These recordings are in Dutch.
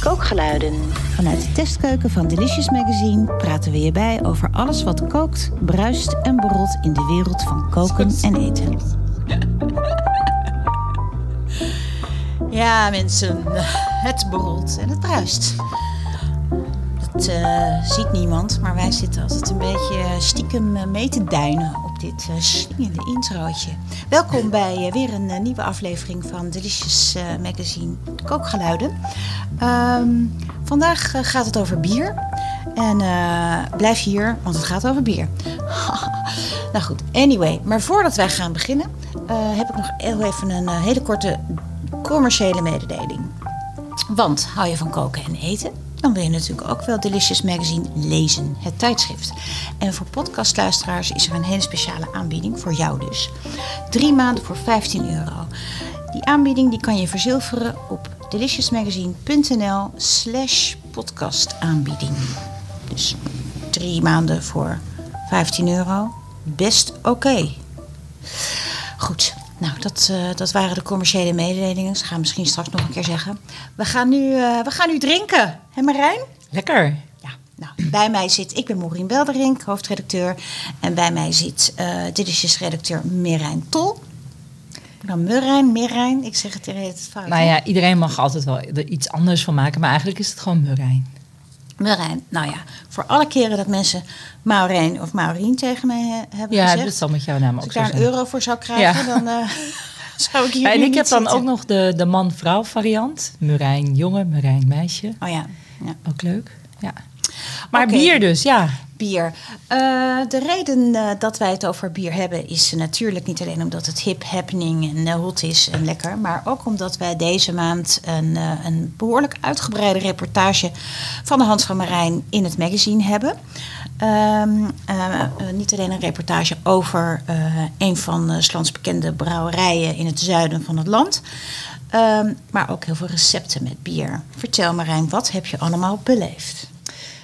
Kookgeluiden. Vanuit de testkeuken van Delicious Magazine praten we je bij over alles wat kookt, bruist en borrelt in de wereld van koken en eten. Ja, mensen, het borrelt en het bruist. Dat eh, ziet niemand, maar wij zitten altijd een beetje stiekem eh, mee te duinen op dit uh, slingende introotje. Welkom bij weer een nieuwe aflevering van Delicious Magazine Kookgeluiden. Ehm, vandaag gaat het over bier. En blijf hier, want het gaat over bier. nou goed, anyway. Maar voordat wij gaan beginnen, heb ik nog heel even een hele korte commerciële mededeling. Want hou je van koken en eten? Dan wil je natuurlijk ook wel Delicious Magazine lezen, het tijdschrift. En voor podcastluisteraars is er een hele speciale aanbieding voor jou dus. Drie maanden voor 15 euro. Die aanbieding die kan je verzilveren op deliciousmagazine.nl slash podcastaanbieding. Dus drie maanden voor 15 euro. Best oké. Goed, nou, dat, uh, dat waren de commerciële mededelingen. Ze gaan misschien straks nog een keer zeggen. We gaan nu, uh, we gaan nu drinken. Hé Marijn? Lekker. Ja, nou, bij mij zit, ik ben Maureen Belderink, hoofdredacteur. En bij mij zit uh, Delicious-redacteur Merijn Tol. Dan Murijn, Merijn, ik zeg het het fout. Nou ja, iedereen mag altijd wel er iets anders van maken, maar eigenlijk is het gewoon Murijn. Marijn, nou ja, voor alle keren dat mensen Maureen of Maureen tegen mij hebben ja, gezegd. Ja, dat zal met jouw naam ook Als ik daar een euro voor zou krijgen, dan uh, zou ik hier En ik heb dan ook nog de, de man-vrouw variant. Murijn jongen, Murijn meisje. Oh ja. ja. Ook leuk, ja. Maar okay. bier dus, ja bier. Uh, de reden uh, dat wij het over bier hebben is natuurlijk niet alleen omdat het hip, happening en uh, hot is en lekker, maar ook omdat wij deze maand een, een behoorlijk uitgebreide reportage van de Hans van Marijn in het magazine hebben. Um, niet alleen een reportage over een van Slans bekende brouwerijen in het zuiden van het land. Um, maar ook heel veel recepten met bier. Vertel Marijn, wat heb je allemaal beleefd?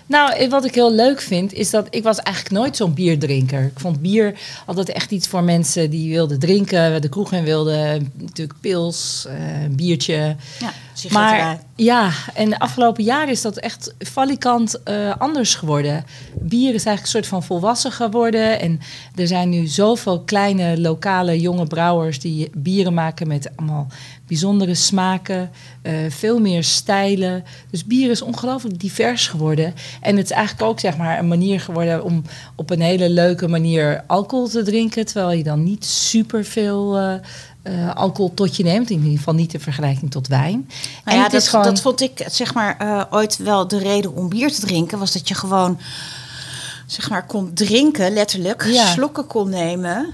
Nou, wat ik heel leuk vind, is dat ik was eigenlijk nooit zo'n bierdrinker. Ik vond bier altijd echt iets voor mensen die wilden drinken, de kroeg in wilden. Natuurlijk pils, uh, biertje. Ja, maar ja, en de afgelopen jaren is dat echt valikant uh, anders geworden. Bier is eigenlijk een soort van volwassen geworden. En er zijn nu zoveel kleine, lokale, jonge brouwers die bieren maken met allemaal bijzondere smaken, uh, veel meer stijlen. Dus bier is ongelooflijk divers geworden. En het is eigenlijk ook zeg maar, een manier geworden om op een hele leuke manier alcohol te drinken. Terwijl je dan niet super veel uh, uh, alcohol tot je neemt. In ieder geval niet in vergelijking tot wijn. Nou en ja, dat, is gewoon... dat vond ik zeg maar, ooit wel de reden om bier te drinken. Was dat je gewoon zeg maar kon drinken, letterlijk. Ja. Slokken kon nemen.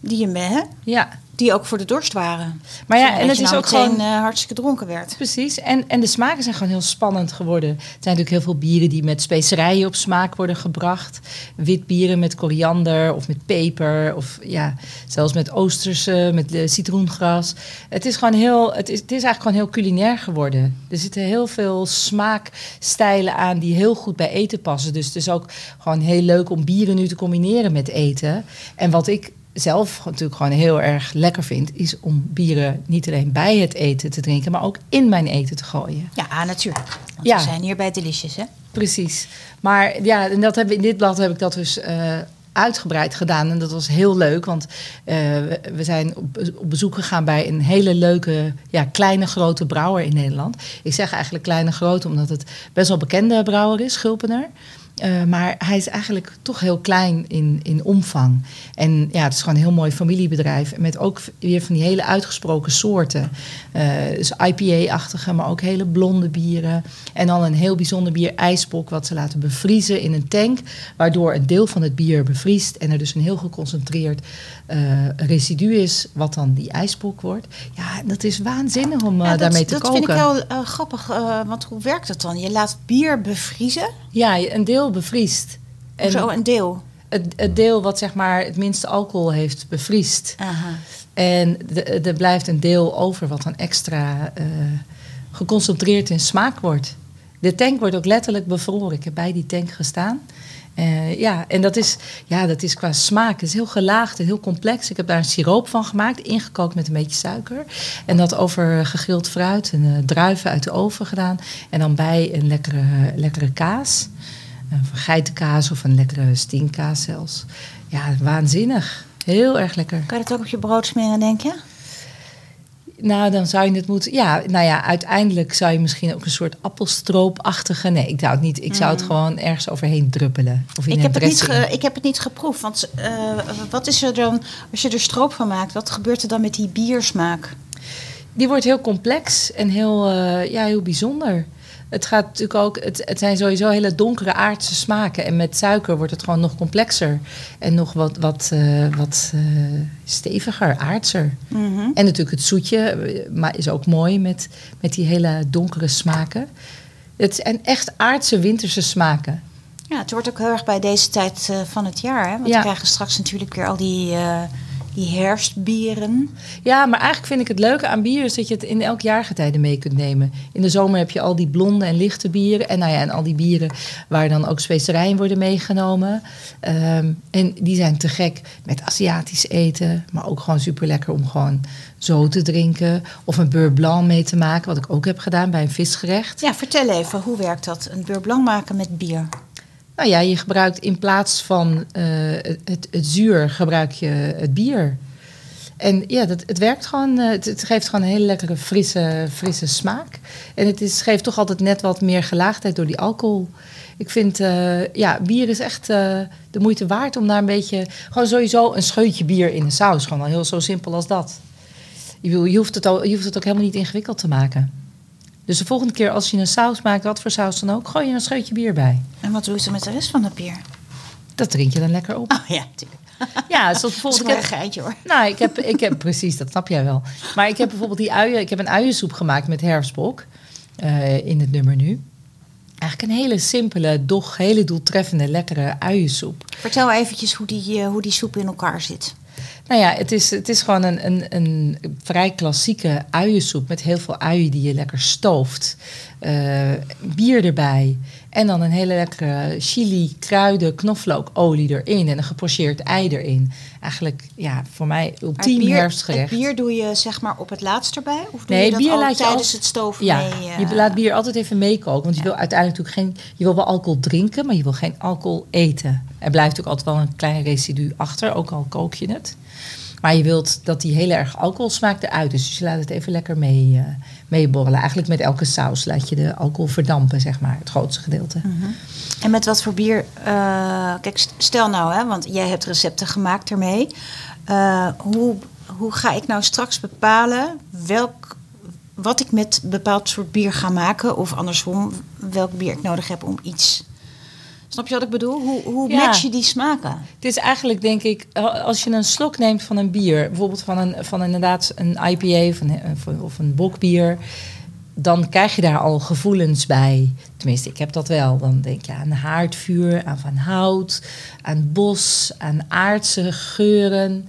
die je mee. Ja die ook voor de dorst waren. Maar ja, en het is nou ook gewoon uh, hartstikke dronken werd. Precies. En, en de smaken zijn gewoon heel spannend geworden. Er zijn natuurlijk heel veel bieren die met specerijen op smaak worden gebracht. Wit bieren met koriander of met peper. Of ja, zelfs met oosterse, met uh, citroengras. Het is gewoon heel, het is, het is eigenlijk gewoon heel culinair geworden. Er zitten heel veel smaakstijlen aan die heel goed bij eten passen. Dus het is ook gewoon heel leuk om bieren nu te combineren met eten. En wat ik zelf natuurlijk gewoon heel erg lekker vind, is om bieren niet alleen bij het eten te drinken, maar ook in mijn eten te gooien. Ja, natuurlijk. Want ja. we zijn hier bij Delicious, hè? Precies. Maar ja, en dat hebben, in dit blad heb ik dat dus uh, uitgebreid gedaan. En dat was heel leuk, want uh, we zijn op, op, bezoek gegaan bij een hele leuke, ja, kleine grote brouwer in Nederland. Ik zeg eigenlijk kleine grote, omdat het best wel bekende brouwer is, Schulpener. Uh, maar hij is eigenlijk toch heel klein in, in omvang. En ja, het is gewoon een heel mooi familiebedrijf. Met ook weer van die hele uitgesproken soorten. Uh, dus IPA-achtige, maar ook hele blonde bieren. En dan een heel bijzonder bier, ijsbok, wat ze laten bevriezen in een tank. Waardoor een deel van het bier bevriest. En er dus een heel geconcentreerd uh, residu is, wat dan die ijsbok wordt. Ja, dat is waanzinnig om ja, daarmee te dat koken. Dat vind ik heel grappig. want hoe werkt dat dan? Je laat bier bevriezen? Ja, een deel bevriest. En Zo een deel? Het, het, deel wat zeg maar het minste alcohol heeft bevriest. Aha. En er blijft een deel over wat dan extra uh, geconcentreerd in smaak wordt. De tank wordt ook letterlijk bevroren. Ik heb bij die tank gestaan. Eh, ja, en dat is, ja, dat is qua smaak. Het is heel gelaagd en heel complex. Ik heb daar een siroop van gemaakt, ingekookt met een beetje suiker. En dat over gegrild fruit en uh, druiven uit de oven gedaan. En dan bij een lekkere, lekkere kaas. Een geitenkaas of een lekkere stinkkaas zelfs. Ja, waanzinnig. Heel erg lekker. Kan je dat ook op je brood smeren, denk je? Nou, dan zou je het moeten. Ja, nou ja, uiteindelijk zou je misschien ook een soort appelstroopachtige. Nee, ik zou het niet. Ik zou het gewoon ergens overheen druppelen. Of in ik, heb het niet ge- ik heb het niet geproefd. Want eh, wat is er dan, als je er stroop van maakt, wat gebeurt er dan met die biersmaak? Die wordt heel complex en heel, eh, ja, heel bijzonder. Het gaat natuurlijk ook. Het, het zijn sowieso hele donkere aardse smaken. En met suiker wordt het gewoon nog complexer. En nog wat, wat, eh, wat eh, steviger, aardser. En natuurlijk het zoetje, eh, maar is ook mooi met, met die hele donkere smaken. Het zijn echt aardse winterse smaken. Ja, het wordt ook heel erg bij deze tijd van het jaar. Hè? Want Ja. we krijgen straks natuurlijk weer al die, die herfstbieren. Ja, maar eigenlijk vind ik het leuke aan bier is dat je het in elk jaargetijde mee kunt nemen. In de zomer heb je al die blonde en lichte bieren. En, nou ja, en al die bieren waar dan ook specerijen worden meegenomen. Ehm, en die zijn te gek met Aziatisch eten. Maar ook gewoon super lekker om gewoon zo te drinken. Of een beurre blanc mee te maken, wat ik ook heb gedaan bij een visgerecht. Ja, vertel even, hoe werkt dat? Een beurre blanc maken met bier. Nou ja, je gebruikt in plaats van eh, het, het, zuur, gebruik je het bier. En ja, dat, het werkt gewoon. eh, Het, geeft gewoon een hele lekkere frisse, frisse smaak. En het is, geeft toch altijd net wat meer gelaagdheid door die alcohol. Ik vind, eh, ja, bier is echt de moeite waard om daar een beetje... Gewoon sowieso een scheutje bier in de saus. Gewoon al heel zo simpel als dat. Je, je, hoeft het al, je hoeft het ook helemaal niet ingewikkeld te maken. Dus de volgende keer als je een saus maakt, wat voor saus dan ook, gooi je een scheutje bier bij. En wat doe je dan met de rest van het bier? Dat drink je dan lekker op. Oh ja, natuurlijk. Ja, zoals Dat is bijvoorbeeld. Ik een heb, geitje hoor. nou, ik heb, ik heb precies, dat snap jij wel. Maar ik heb bijvoorbeeld die uien. Ik heb een uiensoep gemaakt met herfstbok eh, in het nummer nu. Eigenlijk een hele simpele, doch hele doeltreffende, lekkere uiensoep. Vertel eventjes hoe die, eh, hoe die soep in elkaar zit. Nou ja, het is, het is gewoon een, een, een vrij klassieke uiensoep met heel veel uien die je lekker stooft. Eh, bier erbij. En dan een hele lekkere chili, kruiden, knoflookolie erin. En een gepocheerd ei erin. Eigenlijk, ja, voor mij ultiem bier, herfstgerecht. Bier doe je zeg maar op het laatst erbij? Of doe Nee, je dat bier al laat je tijdens al- het stoven Ja, mee? eh, je laat bier altijd even meekoken. Want je wil uiteindelijk natuurlijk geen... Je wil wel alcohol drinken, maar je wil geen alcohol eten. Er blijft ook altijd wel een klein residu achter, ook al kook je het. Maar je wilt dat die heel erg alcoholsmaak eruit is. Dus je laat het even lekker mee, eh, meeborrelen. Eigenlijk met elke saus laat je de alcohol verdampen, zeg maar. Het grootste gedeelte. En met wat voor bier? eh, kijk, st- stel nou, hè, want jij hebt recepten gemaakt ermee. Eh, hoe, hoe ga ik nou straks bepalen welk, wat ik met bepaald soort bier ga maken? Of andersom, welk bier ik nodig heb om iets. Snap je wat ik bedoel? Hoe, hoe Ja. match je die smaken? Het is eigenlijk, denk ik, als je een slok neemt van een bier, bijvoorbeeld van, een, van inderdaad een IPA of een, of een bokbier, dan krijg je daar al gevoelens bij. Tenminste, ik heb dat wel. Dan denk je aan haardvuur, aan van hout, aan bos, aan aardse geuren.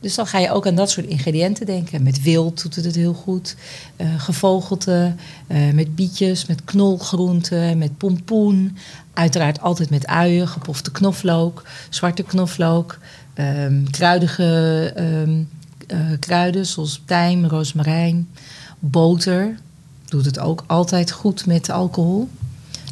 Dus dan ga je ook aan dat soort ingrediënten denken. Met wild doet het het heel goed. eh gevogelte, eh, met bietjes, met knolgroenten, met pompoen. Uiteraard altijd met uien, gepofte knoflook, zwarte knoflook. ehm, kruidige ehm, eh, kruiden zoals tijm, rozemarijn, boter. Doet het ook altijd goed met alcohol.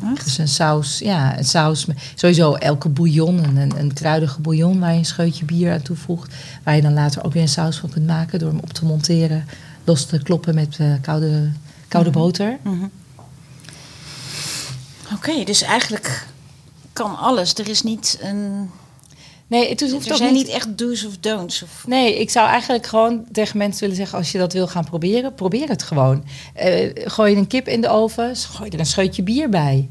Echt? Dus een saus, ja, een saus. Sowieso elke bouillon, een, een, kruidige bouillon waar je een scheutje bier aan toevoegt. Waar je dan later ook weer een saus van kunt maken door hem op te monteren. Los te kloppen met eh, koude, koude boter. Oké, dus eigenlijk kan alles. Er is niet een. Nee, het hoeft Er ook zijn niet... niet echt do's of don'ts. Of, Nee, ik zou eigenlijk gewoon tegen mensen willen zeggen... als je dat wil gaan proberen, probeer het gewoon. Eh, gooi je een kip in de oven, gooi er een scheutje bier bij.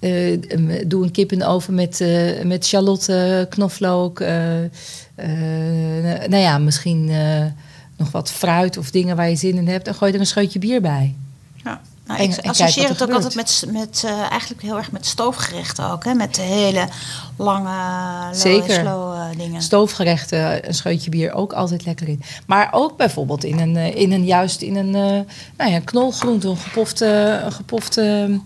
Eh, doe een kip in de oven met, eh met shalotte, knoflook. eh, nou ja, misschien nog wat fruit of dingen waar je zin in hebt. En gooi er een scheutje bier bij. Ja. Nou, En- ik en kijk associeer het ook altijd met, met eh, eigenlijk heel erg met stoofgerechten ook. Hè? Met de hele lange, Zeker. en slow eh, dingen. Stoofgerechten, een scheutje bier ook altijd lekker in. Maar ook bijvoorbeeld in een, eh, in een juist in een nou ja, knolgroente, een gepofte, een gepofte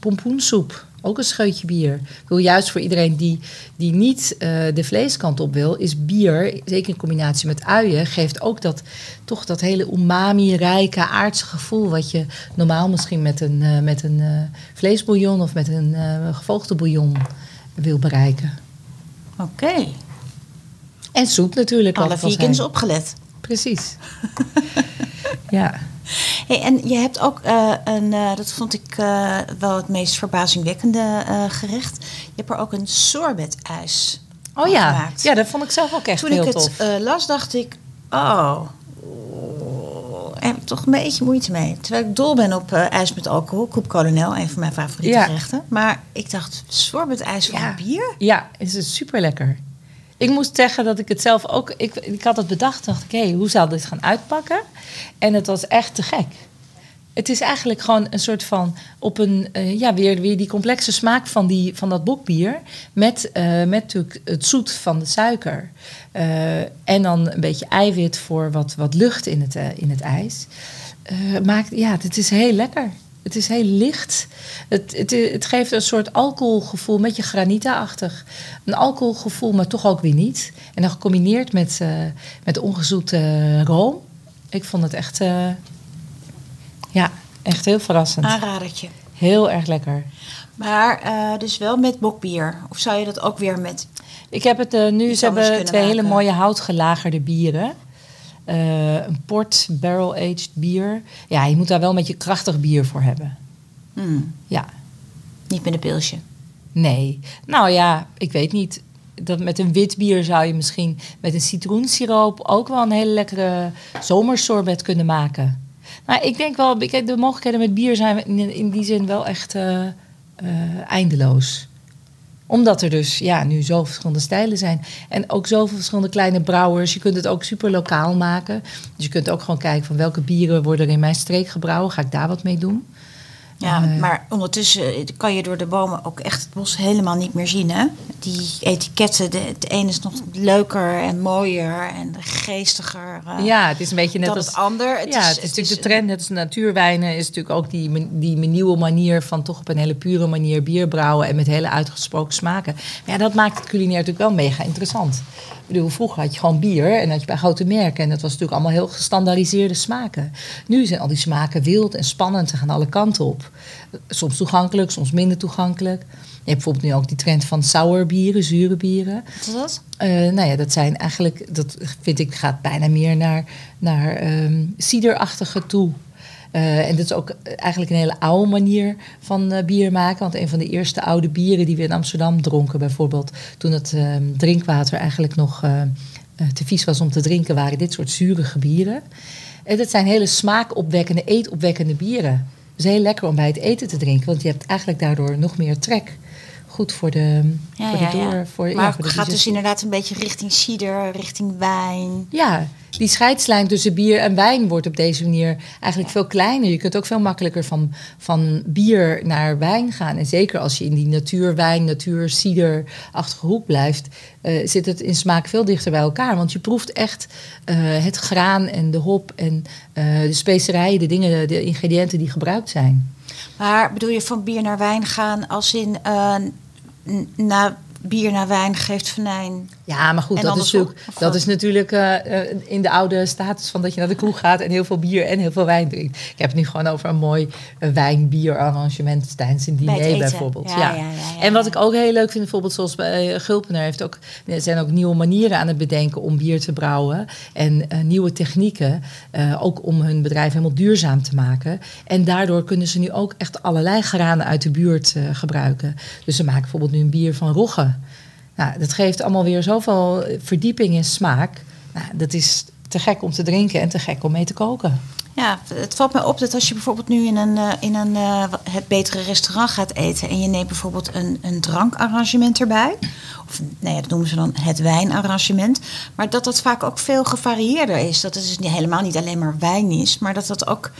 pompoensoep. Ook een scheutje bier. Ik bedoel, juist voor iedereen die, die niet eh, de vleeskant op wil, is bier, zeker in combinatie met uien, geeft ook dat, toch dat hele umami-rijke, aardse gevoel. wat je normaal misschien met een, uh, met een uh, vleesbouillon of met een gevoogde bouillon wil bereiken. Oké. Okay. En zoet natuurlijk. Alle vegans opgelet. Precies. ja. Hey, en je hebt ook uh, een, uh, dat vond ik uh, wel het meest verbazingwekkende gerecht. Je hebt er ook een sorbet-ijs Oh ja, gemaakt. ja, dat vond ik zelf ook echt Toen heel tof. Toen ik het las, dacht ik, oh, daar heb ik toch een beetje moeite mee. Terwijl ik dol ben op ijs met alcohol. Koep Kolonel, een van mijn favoriete ja. gerechten. Maar ik dacht, sorbet-ijs van ja. bier? Ja, is het super lekker. Ik moest zeggen dat ik het zelf ook. Ik, ik had het bedacht, dacht ik, hé, hoe zou dit gaan uitpakken? En het was echt te gek. Het is eigenlijk gewoon een soort van op een uh, ja weer, weer die complexe smaak van, die, van dat bokbier met, uh, met natuurlijk het zoet van de suiker uh, en dan een beetje eiwit voor wat, wat lucht in het, in het ijs maakt ja het is heel lekker. Het is heel licht. Het, het, het geeft een soort alcoholgevoel, met je granita-achtig. Een alcoholgevoel, maar toch ook weer niet. En dan gecombineerd met, uh, met ongezoete room. Ik vond het echt, uh, ja, echt heel verrassend. Aanradertje. Heel erg lekker. Maar uh, dus wel met bokbier? Of zou je dat ook weer met... Ik heb het nu, ze hebben twee maken. hele mooie houtgelagerde bieren. Uh, een port barrel-aged bier. Ja, je moet daar wel een beetje krachtig bier voor hebben. Mm. Ja. Niet met een pilsje? Nee. Nou ja, ik weet niet. Dat met een wit bier zou je misschien met een citroensiroop ook wel een hele lekkere zomersorbet kunnen maken. Nou, ik denk wel, de mogelijkheden met bier zijn in die zin wel echt uh, uh, eindeloos omdat er dus ja, nu zoveel verschillende stijlen zijn. En ook zoveel verschillende kleine brouwers. Je kunt het ook super lokaal maken. Dus je kunt ook gewoon kijken van welke bieren worden er in mijn streek gebrouwen. Ga ik daar wat mee doen? Ja, uh, maar ondertussen kan je door de bomen ook echt het bos helemaal niet meer zien. Hè? Die etiketten, de, het ene is nog leuker en mooier en geestiger. Uh, ja, het is een beetje net als het ander. Het ja, is, het is natuurlijk de trend, net als natuurwijnen, is natuurlijk ook die, die nieuwe manier van toch op een hele pure manier bier brouwen en met hele uitgesproken smaken. Maar ja, dat maakt het culinair natuurlijk wel mega interessant. Bedoel, vroeger had je gewoon bier en had je bij grote merken. En dat was natuurlijk allemaal heel gestandaardiseerde smaken. Nu zijn al die smaken wild en spannend. Ze gaan alle kanten op. Soms toegankelijk, soms minder toegankelijk. Je hebt bijvoorbeeld nu ook die trend van sour bieren, zure bieren. Wat is dat? Uh, nou ja, dat zijn eigenlijk, dat vind ik, gaat bijna meer naar, naar um, ciderachtige toe. Uh, en dat is ook eigenlijk een hele oude manier van uh, bier maken. Want een van de eerste oude bieren die we in Amsterdam dronken, bijvoorbeeld, toen het uh, drinkwater eigenlijk nog te vies was om te drinken, waren dit soort zurige bieren. En dat zijn hele smaakopwekkende, eetopwekkende bieren. Dus heel lekker om bij het eten te drinken, want je hebt eigenlijk daardoor nog meer trek goed voor de, ja, voor ja, de door. Ja. Voor, maar voor het gaat dus inderdaad een beetje richting cider, richting wijn. Ja, die scheidslijn tussen bier en wijn wordt op deze manier eigenlijk veel kleiner. Je kunt ook veel makkelijker van, van bier naar wijn gaan. En zeker als je in die natuurwijn, natuur-cider-achtige hoek blijft, uh, zit het in smaak veel dichter bij elkaar. Want je proeft echt uh, het graan en de hop en uh, de specerijen, de dingen, de ingrediënten die gebruikt zijn. Maar bedoel je van bier naar wijn gaan als in uh, na bier naar wijn geeft venijn? Ja, maar goed, dat is, natuurlijk, dat is natuurlijk uh, in de oude status van dat je naar de kroeg gaat en heel veel bier en heel veel wijn drinkt. Ik heb het nu gewoon over een mooi uh, wijn-bier arrangement tijdens een diner bij bijvoorbeeld. Ja, ja. Ja, en wat ik ook heel leuk vind, bijvoorbeeld zoals bij Gulpener heeft ook, er zijn ook nieuwe manieren aan het bedenken om bier te brouwen en nieuwe technieken, ook om hun bedrijf helemaal duurzaam te maken. En daardoor kunnen ze nu ook echt allerlei granen uit de buurt gebruiken. Dus ze maken bijvoorbeeld nu een bier van rogge. Nou, dat geeft allemaal weer zoveel verdieping in smaak. Nou, dat is te gek om te drinken en te gek om mee te koken. Ja, het valt mij op dat als je bijvoorbeeld nu in een, uh, in een uh, het betere restaurant gaat eten en je neemt bijvoorbeeld een, een drankarrangement erbij, of nee, dat noemen ze dan het wijnarrangement, maar dat dat vaak ook veel gevarieerder is. Dat het dus helemaal niet alleen maar wijn is, maar dat dat ook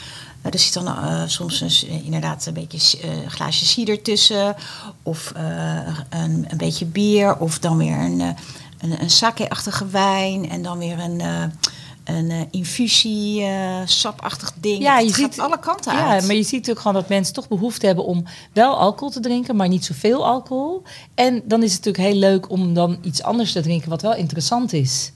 er zit dan soms inderdaad een beetje glaasje cider tussen. Of een, een, beetje bier. Of dan weer een, een, een sake-achtige wijn. En dan weer een, een eh, infusie, eh, sapachtig ding. Ja, Het je gaat ziet- alle kanten Ja, uit. maar je ziet natuurlijk gewoon dat mensen toch behoefte hebben om wel alcohol te drinken, maar niet zoveel alcohol. En dan is het natuurlijk heel leuk om dan iets anders te drinken wat wel interessant is.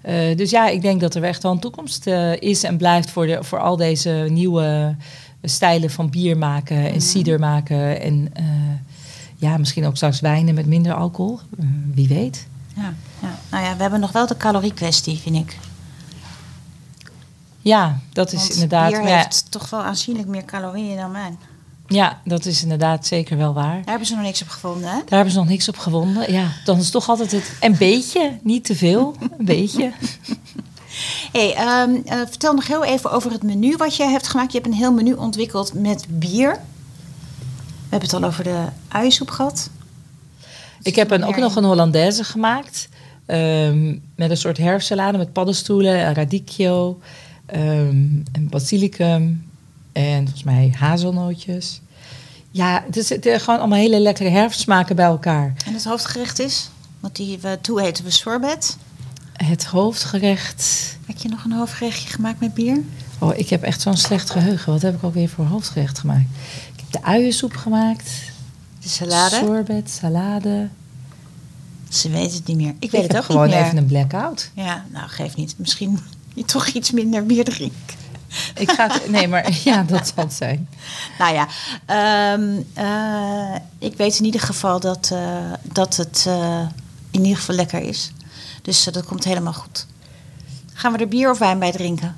Eh, dus ja, ik denk dat er echt wel een toekomst is en blijft voor, de, voor al deze nieuwe stijlen van bier maken en cider maken. En ja, misschien ook straks wijnen met minder alcohol. Wie weet. Ja, ja. Nou ja, we hebben nog wel de caloriekwestie, vind ik. Ja, dat is Want inderdaad. bier ja, heeft toch wel aanzienlijk meer calorieën dan wijn. ja, dat is inderdaad zeker wel waar. Daar hebben ze nog niks op gevonden, hè? Daar hebben ze nog niks op gewonnen. Ja, dan is toch altijd het een beetje, niet te veel, een beetje. Hey, ehm, eh, vertel nog heel even over het menu wat je hebt gemaakt. Je hebt een heel menu ontwikkeld met bier. We hebben het al over de uiensoep gehad. Ik heb een, ook nog een Hollandaise gemaakt. ehm, met een soort herfstsalade met paddenstoelen, en radicchio, ehm, en basilicum en volgens mij hazelnootjes. Ja, is het, is gewoon allemaal hele lekkere herfstsmaken bij elkaar. En het hoofdgerecht is, want die we toe heten we sorbet. Het hoofdgerecht. Heb je nog een hoofdgerechtje gemaakt met bier? Oh, ik heb echt zo'n slecht geheugen. Wat heb ik alweer voor hoofdgerecht gemaakt? Ik heb de uiensoep gemaakt. De salade? Sorbet, salade. Ze weten het niet meer. Ik Ik weet het ook gewoon niet meer. even een blackout. Ja, nou geeft niet. Misschien je toch iets minder bier drinken. Ik ga het, nee, maar ja, dat zal het zijn. Nou ja, ehm, eh, ik weet in ieder geval dat, eh, dat het eh, in ieder geval lekker is. Dus dat komt helemaal goed. Gaan we er bier of wijn bij drinken?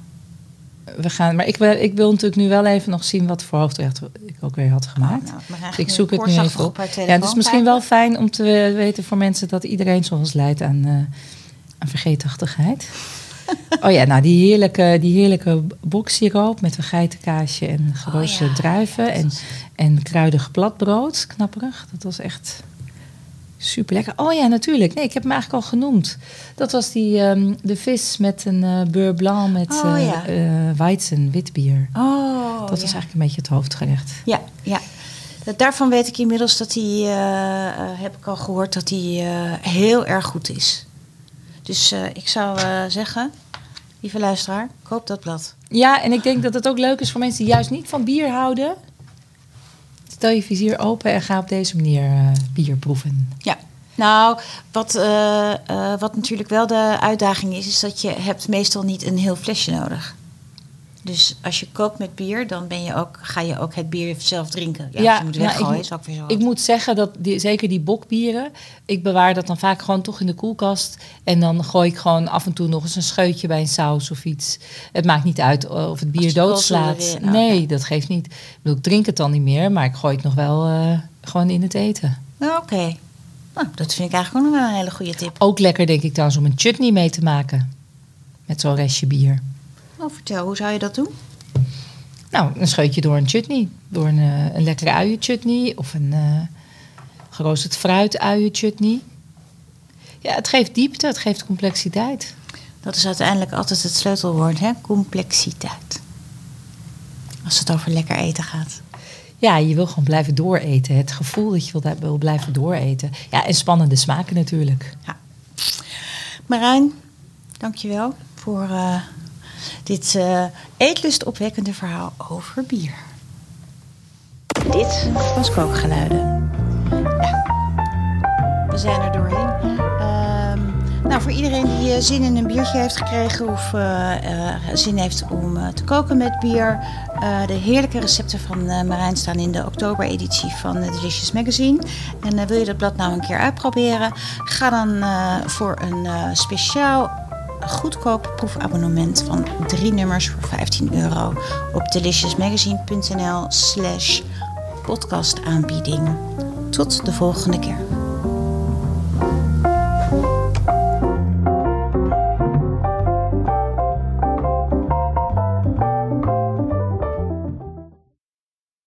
We gaan, maar ik wil, ik wil natuurlijk nu wel even nog zien wat voor hoofdgerecht ik ook weer had gemaakt. Oh, nou, dus ik zoek het nu even op. Ja, Ja, het is misschien wel fijn om te weten voor mensen dat iedereen zoals lijdt aan, aan vergeetachtigheid. oh ja, nou die heerlijke, die heerlijke boksiroop met een geitenkaasje en geroosterde Oh ja, druiven ja, en, was- en kruidig platbrood, knapperig. Dat was echt super lekker. Oh ja, natuurlijk. Nee, ik heb hem eigenlijk al genoemd. Dat was die ehm, de vis met een eh beurre blanc met Oh eh ja. eh, Weizen, witbier. Oh, dat was eigenlijk een beetje het hoofdgerecht. Ja, ja. Daarvan weet ik inmiddels dat die, eh, eh, heb ik al gehoord, dat die eh, heel erg goed is. Dus eh, ik zou eh, zeggen, lieve luisteraar, koop dat blad. Ja, en ik denk dat het ook leuk is voor mensen die juist niet van bier houden. Stel je vizier open en ga op deze manier eh, bier proeven. Ja. Nou, wat, eh, eh, wat natuurlijk wel de uitdaging is, is dat je hebt meestal niet een heel flesje nodig. Dus als je koopt met bier, dan ben je ook, ga je ook het bier zelf drinken. Ja, Ja, als je moet nou, ik weggooien, is ook weer zo. Ik moet zeggen dat die, zeker die bokbieren, ik bewaar dat dan vaak gewoon toch in de koelkast. En dan gooi ik gewoon af en toe nog eens een scheutje bij een saus of iets. Het maakt niet uit of het bier doodslaat. weer- oh, nee, dat geeft niet. Ik, bedoel, ik drink het dan niet meer, maar ik gooi het nog wel eh, gewoon in het eten. Nou, Oké. Nou, dat vind ik eigenlijk ook nog wel een hele goede tip. Ook lekker denk ik trouwens om een chutney mee te maken. Met zo'n restje bier. Nou, vertel, hoe zou je dat doen? Nou, een scheutje door een chutney. Door een, eh, een lekkere uienchutney of een eh geroosterd fruit uienchutney. Ja, het geeft diepte, het geeft complexiteit. Dat is uiteindelijk altijd het sleutelwoord, hè? Complexiteit. Als het over lekker eten gaat. Ja, je wil gewoon blijven dooreten. Het gevoel dat je wil, blijven dooreten. Ja, en spannende smaken natuurlijk. Marijn, dankjewel voor eh, dit eh eetlustopwekkende verhaal over bier. Dit was Kookgeluiden. Ja, we zijn er doorheen. Ehm, nou, voor iedereen die eh, zin in een biertje heeft gekregen of eh, zin heeft om te koken met bier, de heerlijke recepten van Marijn staan in de oktobereditie van Delicious Magazine. En wil je dat blad nou een keer uitproberen? Ga dan voor een eh, speciaal goedkoop proefabonnement van drie nummers voor 15 euro op deliciousmagazine.nl slash podcastaanbieding. Tot de volgende keer.